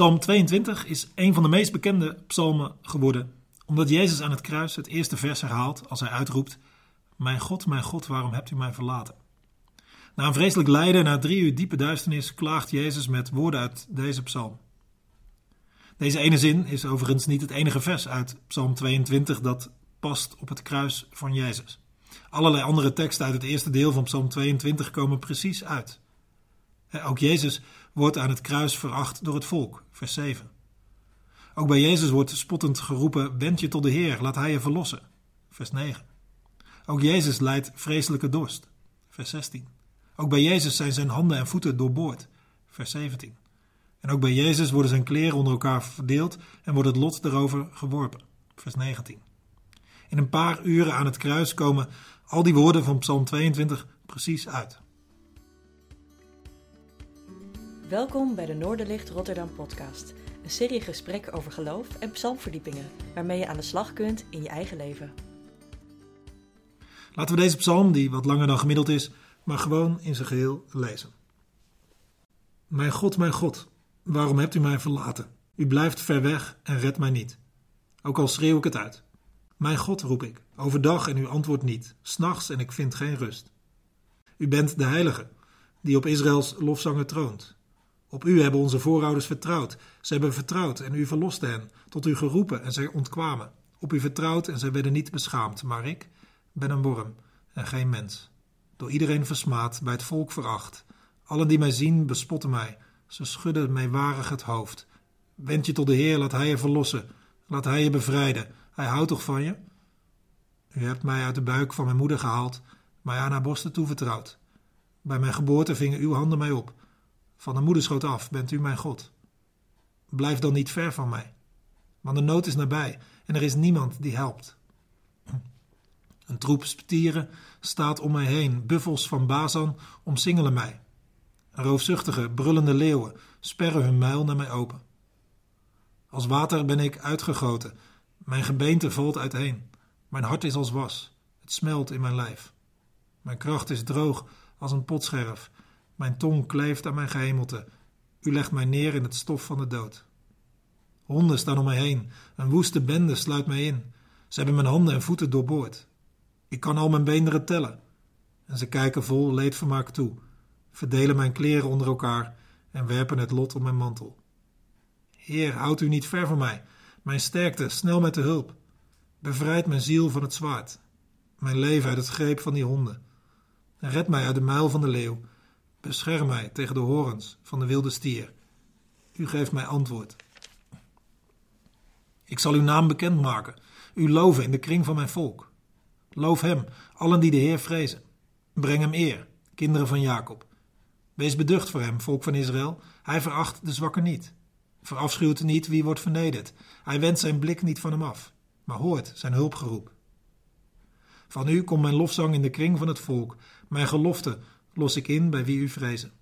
Psalm 22 is een van de meest bekende psalmen geworden, omdat Jezus aan het kruis het eerste vers herhaalt als hij uitroept: Mijn God, mijn God, waarom hebt u mij verlaten? Na een vreselijk lijden, na drie uur diepe duisternis, klaagt Jezus met woorden uit deze psalm. Deze ene zin is overigens niet het enige vers uit Psalm 22 dat past op het kruis van Jezus. Allerlei andere teksten uit het eerste deel van Psalm 22 komen precies uit. Ook Jezus wordt aan het kruis veracht door het volk, vers 7. Ook bij Jezus wordt spottend geroepen: Wend je tot de Heer, laat Hij je verlossen, vers 9. Ook Jezus lijdt vreselijke dorst, vers 16. Ook bij Jezus zijn zijn handen en voeten doorboord, vers 17. En ook bij Jezus worden zijn kleren onder elkaar verdeeld en wordt het lot erover geworpen, vers 19. In een paar uren aan het kruis komen al die woorden van Psalm 22 precies uit. Welkom bij de Noorderlicht Rotterdam podcast. Een serie gesprekken over geloof en psalmverdiepingen, waarmee je aan de slag kunt in je eigen leven. Laten we deze psalm, die wat langer dan gemiddeld is, maar gewoon in zijn geheel lezen. Mijn God, mijn God, waarom hebt u mij verlaten? U blijft ver weg en redt mij niet. Ook al schreeuw ik het uit. Mijn God, roep ik, overdag en u antwoordt niet, s'nachts en ik vind geen rust. U bent de Heilige, die op Israëls lofzanger troont. Op u hebben onze voorouders vertrouwd. Ze hebben vertrouwd en u verloste hen, tot u geroepen en zij ontkwamen. Op u vertrouwd en zij werden niet beschaamd, maar ik ben een worm en geen mens. Door iedereen versmaad, bij het volk veracht. Allen die mij zien, bespotten mij. Ze schudden mij warig het hoofd. Wend je tot de Heer, laat Hij je verlossen. Laat Hij je bevrijden. Hij houdt toch van je? U hebt mij uit de buik van mijn moeder gehaald, mij aan haar borsten toevertrouwd. Bij mijn geboorte vingen uw handen mij op. Van de moederschoot af bent u mijn God. Blijf dan niet ver van mij, want de nood is nabij en er is niemand die helpt. Een troep stieren staat om mij heen, buffels van Bazan omsingelen mij. Roofzuchtige, brullende leeuwen sperren hun muil naar mij open. Als water ben ik uitgegoten, mijn gebeente valt uiteen. Mijn hart is als was, het smelt in mijn lijf. Mijn kracht is droog als een potscherf mijn tong kleeft aan mijn gehemelte. U legt mij neer in het stof van de dood. Honden staan om mij heen. Een woeste bende sluit mij in. Ze hebben mijn handen en voeten doorboord. Ik kan al mijn beenderen tellen. En ze kijken vol leedvermaak toe, verdelen mijn kleren onder elkaar en werpen het lot om mijn mantel. Heer, houd u niet ver van mij. Mijn sterkte, snel met de hulp. Bevrijd mijn ziel van het zwaard. Mijn leven uit het greep van die honden. En red mij uit de muil van de leeuw Bescherm mij tegen de horens van de wilde stier. U geeft mij antwoord. Ik zal uw naam bekendmaken, u loven in de kring van mijn volk. Loof hem, allen die de Heer vrezen. Breng hem eer, kinderen van Jacob. Wees beducht voor hem, volk van Israël. Hij veracht de zwakke niet. Verafschuwt niet wie wordt vernederd. Hij wendt zijn blik niet van hem af, maar hoort zijn hulpgeroep. Van u komt mijn lofzang in de kring van het volk, mijn gelofte los ik in bij wie u vrezen.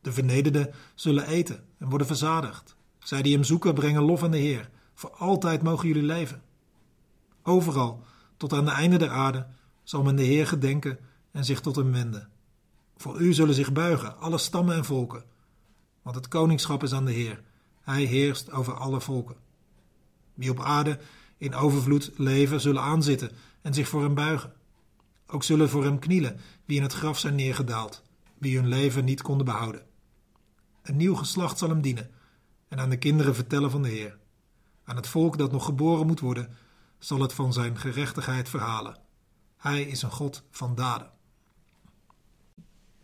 De vernederden zullen eten en worden verzadigd. Zij die hem zoeken brengen lof aan de Heer. Voor altijd mogen jullie leven. Overal, tot aan de einde der aarde, zal men de Heer gedenken en zich tot hem wenden. Voor u zullen zich buigen alle stammen en volken. Want het koningschap is aan de Heer. Hij heerst over alle volken. Wie op aarde in overvloed leven, zullen aanzitten en zich voor hem buigen. Ook zullen voor hem knielen wie in het graf zijn neergedaald, wie hun leven niet konden behouden. Een nieuw geslacht zal hem dienen en aan de kinderen vertellen van de Heer. Aan het volk dat nog geboren moet worden, zal het van zijn gerechtigheid verhalen. Hij is een God van daden.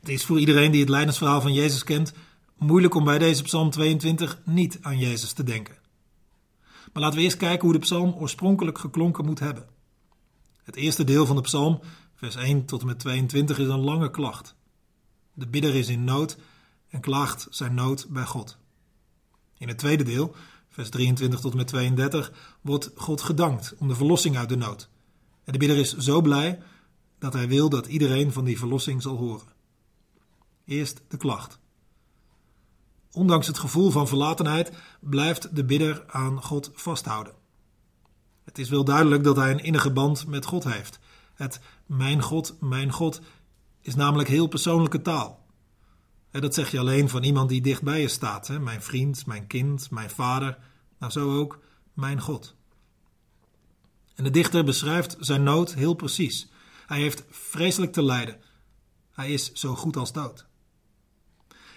Het is voor iedereen die het lijdensverhaal van Jezus kent moeilijk om bij deze psalm 22 niet aan Jezus te denken. Maar laten we eerst kijken hoe de psalm oorspronkelijk geklonken moet hebben. Het eerste deel van de psalm Vers 1 tot en met 22 is een lange klacht. De bidder is in nood en klaagt zijn nood bij God. In het tweede deel, vers 23 tot en met 32, wordt God gedankt om de verlossing uit de nood. En de bidder is zo blij dat hij wil dat iedereen van die verlossing zal horen. Eerst de klacht. Ondanks het gevoel van verlatenheid blijft de bidder aan God vasthouden. Het is wel duidelijk dat hij een innige band met God heeft. Het mijn God, mijn God is namelijk heel persoonlijke taal. Dat zeg je alleen van iemand die dicht bij je staat. Hè? Mijn vriend, mijn kind, mijn vader. Nou, zo ook mijn God. En de dichter beschrijft zijn nood heel precies. Hij heeft vreselijk te lijden. Hij is zo goed als dood.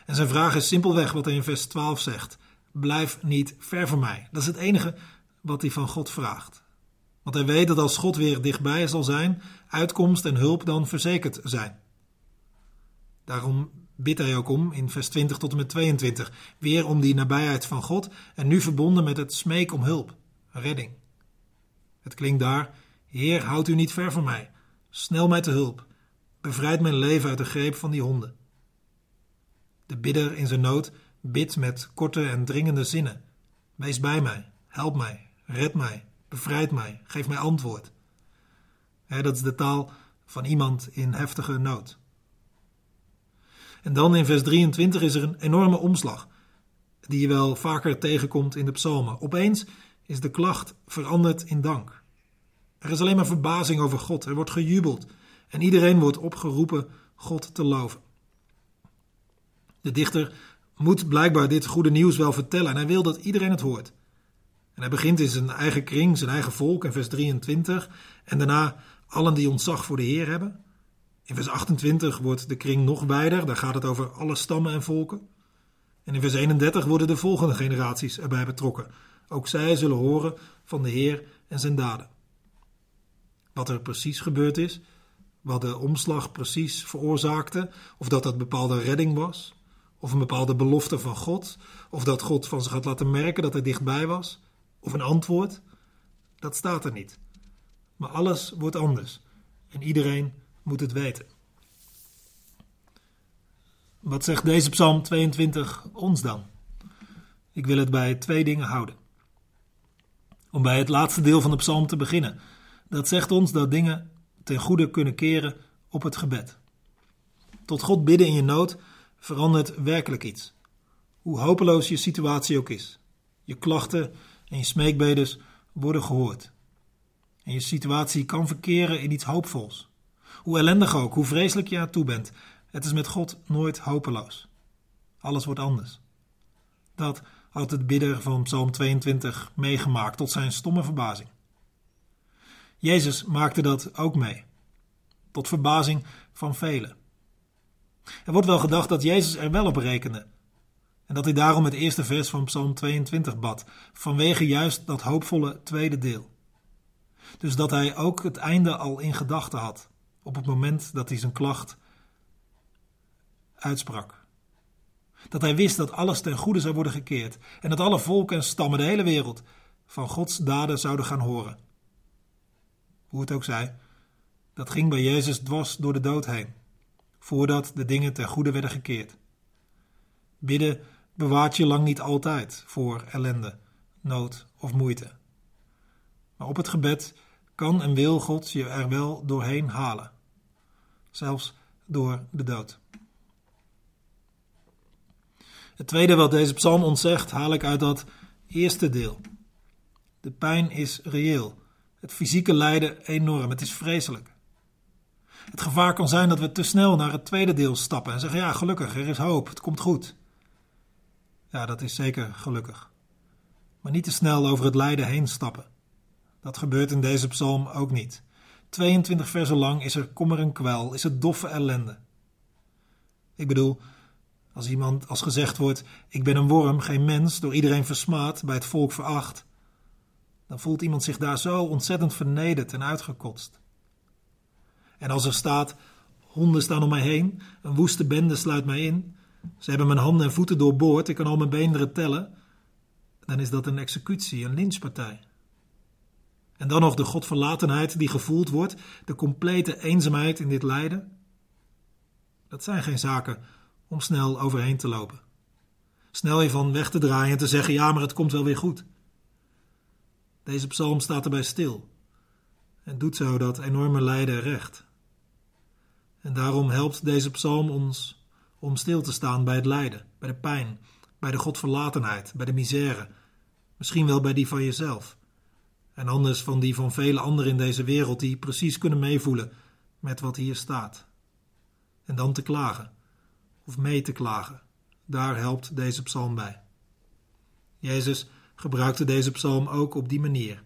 En zijn vraag is simpelweg wat hij in vers 12 zegt: Blijf niet ver van mij. Dat is het enige wat hij van God vraagt. Want hij weet dat als God weer dichtbij zal zijn, uitkomst en hulp dan verzekerd zijn. Daarom bidt hij ook om in vers 20 tot en met 22, weer om die nabijheid van God en nu verbonden met het smeek om hulp, redding. Het klinkt daar: Heer, houd u niet ver van mij. Snel mij te hulp. Bevrijd mijn leven uit de greep van die honden. De bidder in zijn nood bidt met korte en dringende zinnen. Wees bij mij, help mij, red mij, bevrijd mij, geef mij antwoord. dat is de taal van iemand in heftige nood. En dan in vers 23 is er een enorme omslag, die je wel vaker tegenkomt in de psalmen. Opeens is de klacht veranderd in dank. Er is alleen maar verbazing over God, er wordt gejubeld en iedereen wordt opgeroepen God te loven. De dichter moet blijkbaar dit goede nieuws wel vertellen en hij wil dat iedereen het hoort. En hij begint in zijn eigen kring, zijn eigen volk in vers 23 en daarna allen die ontzag voor de Heer hebben. In vers 28 wordt de kring nog wijder, daar gaat het over alle stammen en volken. En in vers 31 worden de volgende generaties erbij betrokken. Ook zij zullen horen van de Heer en zijn daden. Wat er precies gebeurd is, wat de omslag precies veroorzaakte, of dat dat bepaalde redding was, of een bepaalde belofte van God, of dat God van zich had laten merken dat hij dichtbij was, of een antwoord, dat staat er niet. Maar alles wordt anders en iedereen moet het weten. Wat zegt deze Psalm 22 ons dan? Ik wil het bij twee dingen houden. Om bij het laatste deel van de psalm te beginnen. Dat zegt ons dat dingen ten goede kunnen keren op het gebed. Tot God bidden in je nood verandert werkelijk iets. Hoe hopeloos je situatie ook is. Je klachten en je smeekbedes worden gehoord. En je situatie kan verkeren in iets hoopvols. Hoe ellendig ook, hoe vreselijk je aan toe bent, het is met God nooit hopeloos. Alles wordt anders. Dat had het bidder van Psalm 22 meegemaakt tot zijn stomme verbazing. Jezus maakte dat ook mee, tot verbazing van velen. Er wordt wel gedacht dat Jezus er wel op rekende. En dat hij daarom het eerste vers van Psalm 22 bad, vanwege juist dat hoopvolle tweede deel. Dus dat hij ook het einde al in gedachten had, op het moment dat hij zijn klacht uitsprak. Dat hij wist dat alles ten goede zou worden gekeerd en dat alle volken en stammen, de hele wereld, van Gods daden zouden gaan horen. Hoe het ook zij, dat ging bij Jezus dwars door de dood heen voordat de dingen ten goede werden gekeerd. Bidden bewaart je lang niet altijd voor ellende, nood of moeite. Maar op het gebed kan en wil God je er wel doorheen halen, zelfs door de dood. Het tweede wat deze psalm ons zegt, haal ik uit dat eerste deel. De pijn is reëel, het fysieke lijden enorm, het is vreselijk. Het gevaar kan zijn dat we te snel naar het tweede deel stappen en zeggen: ja, gelukkig, er is hoop, het komt goed. Ja, dat is zeker gelukkig. Maar niet te snel over het lijden heen stappen. Dat gebeurt in deze psalm ook niet. 22 versen lang is er kommer en kwel, is het doffe ellende. Ik bedoel, als iemand als gezegd wordt: Ik ben een worm, geen mens, door iedereen versmaad, bij het volk veracht, dan voelt iemand zich daar zo ontzettend vernederd en uitgekotst. En als er staat: honden staan om mij heen, een woeste bende sluit mij in, ze hebben mijn handen en voeten doorboord, ik kan al mijn beenderen tellen, dan is dat een executie, een lynchpartij. En dan nog de godverlatenheid die gevoeld wordt, de complete eenzaamheid in dit lijden. Dat zijn geen zaken om snel overheen te lopen. Snel je van weg te draaien en te zeggen: ja, maar het komt wel weer goed. Deze psalm staat erbij stil en doet zo dat enorme lijden recht. En daarom helpt deze psalm ons om stil te staan bij het lijden, bij de pijn, bij de godverlatenheid, bij de misère, misschien wel bij die van jezelf. En anders van die van vele anderen in deze wereld die precies kunnen meevoelen met wat hier staat. En dan te klagen of mee te klagen. Daar helpt deze psalm bij. Jezus gebruikte deze psalm ook op die manier.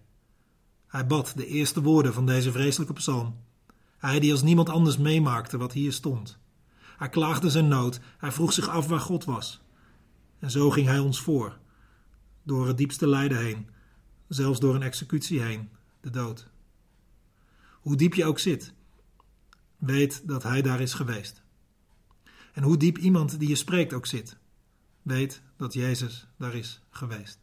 Hij bad de eerste woorden van deze vreselijke psalm. Hij die als niemand anders meemaakte wat hier stond. Hij klaagde zijn nood, hij vroeg zich af waar God was. En zo ging hij ons voor, door het diepste lijden heen, zelfs door een executie heen, de dood. Hoe diep je ook zit, weet dat hij daar is geweest. En hoe diep iemand die je spreekt ook zit, weet dat Jezus daar is geweest.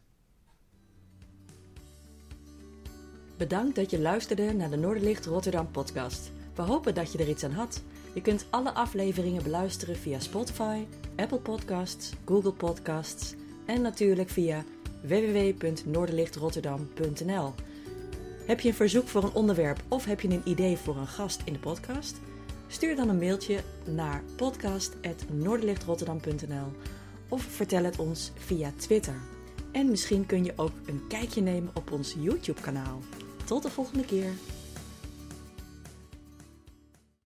Bedankt dat je luisterde naar de Noorderlicht Rotterdam podcast. We hopen dat je er iets aan had. Je kunt alle afleveringen beluisteren via Spotify, Apple Podcasts, Google Podcasts en natuurlijk via www.noorderlichtrotterdam.nl. Heb je een verzoek voor een onderwerp of heb je een idee voor een gast in de podcast? Stuur dan een mailtje naar podcast.noorderlichtrotterdam.nl of vertel het ons via Twitter. En misschien kun je ook een kijkje nemen op ons YouTube-kanaal. Tot de volgende keer.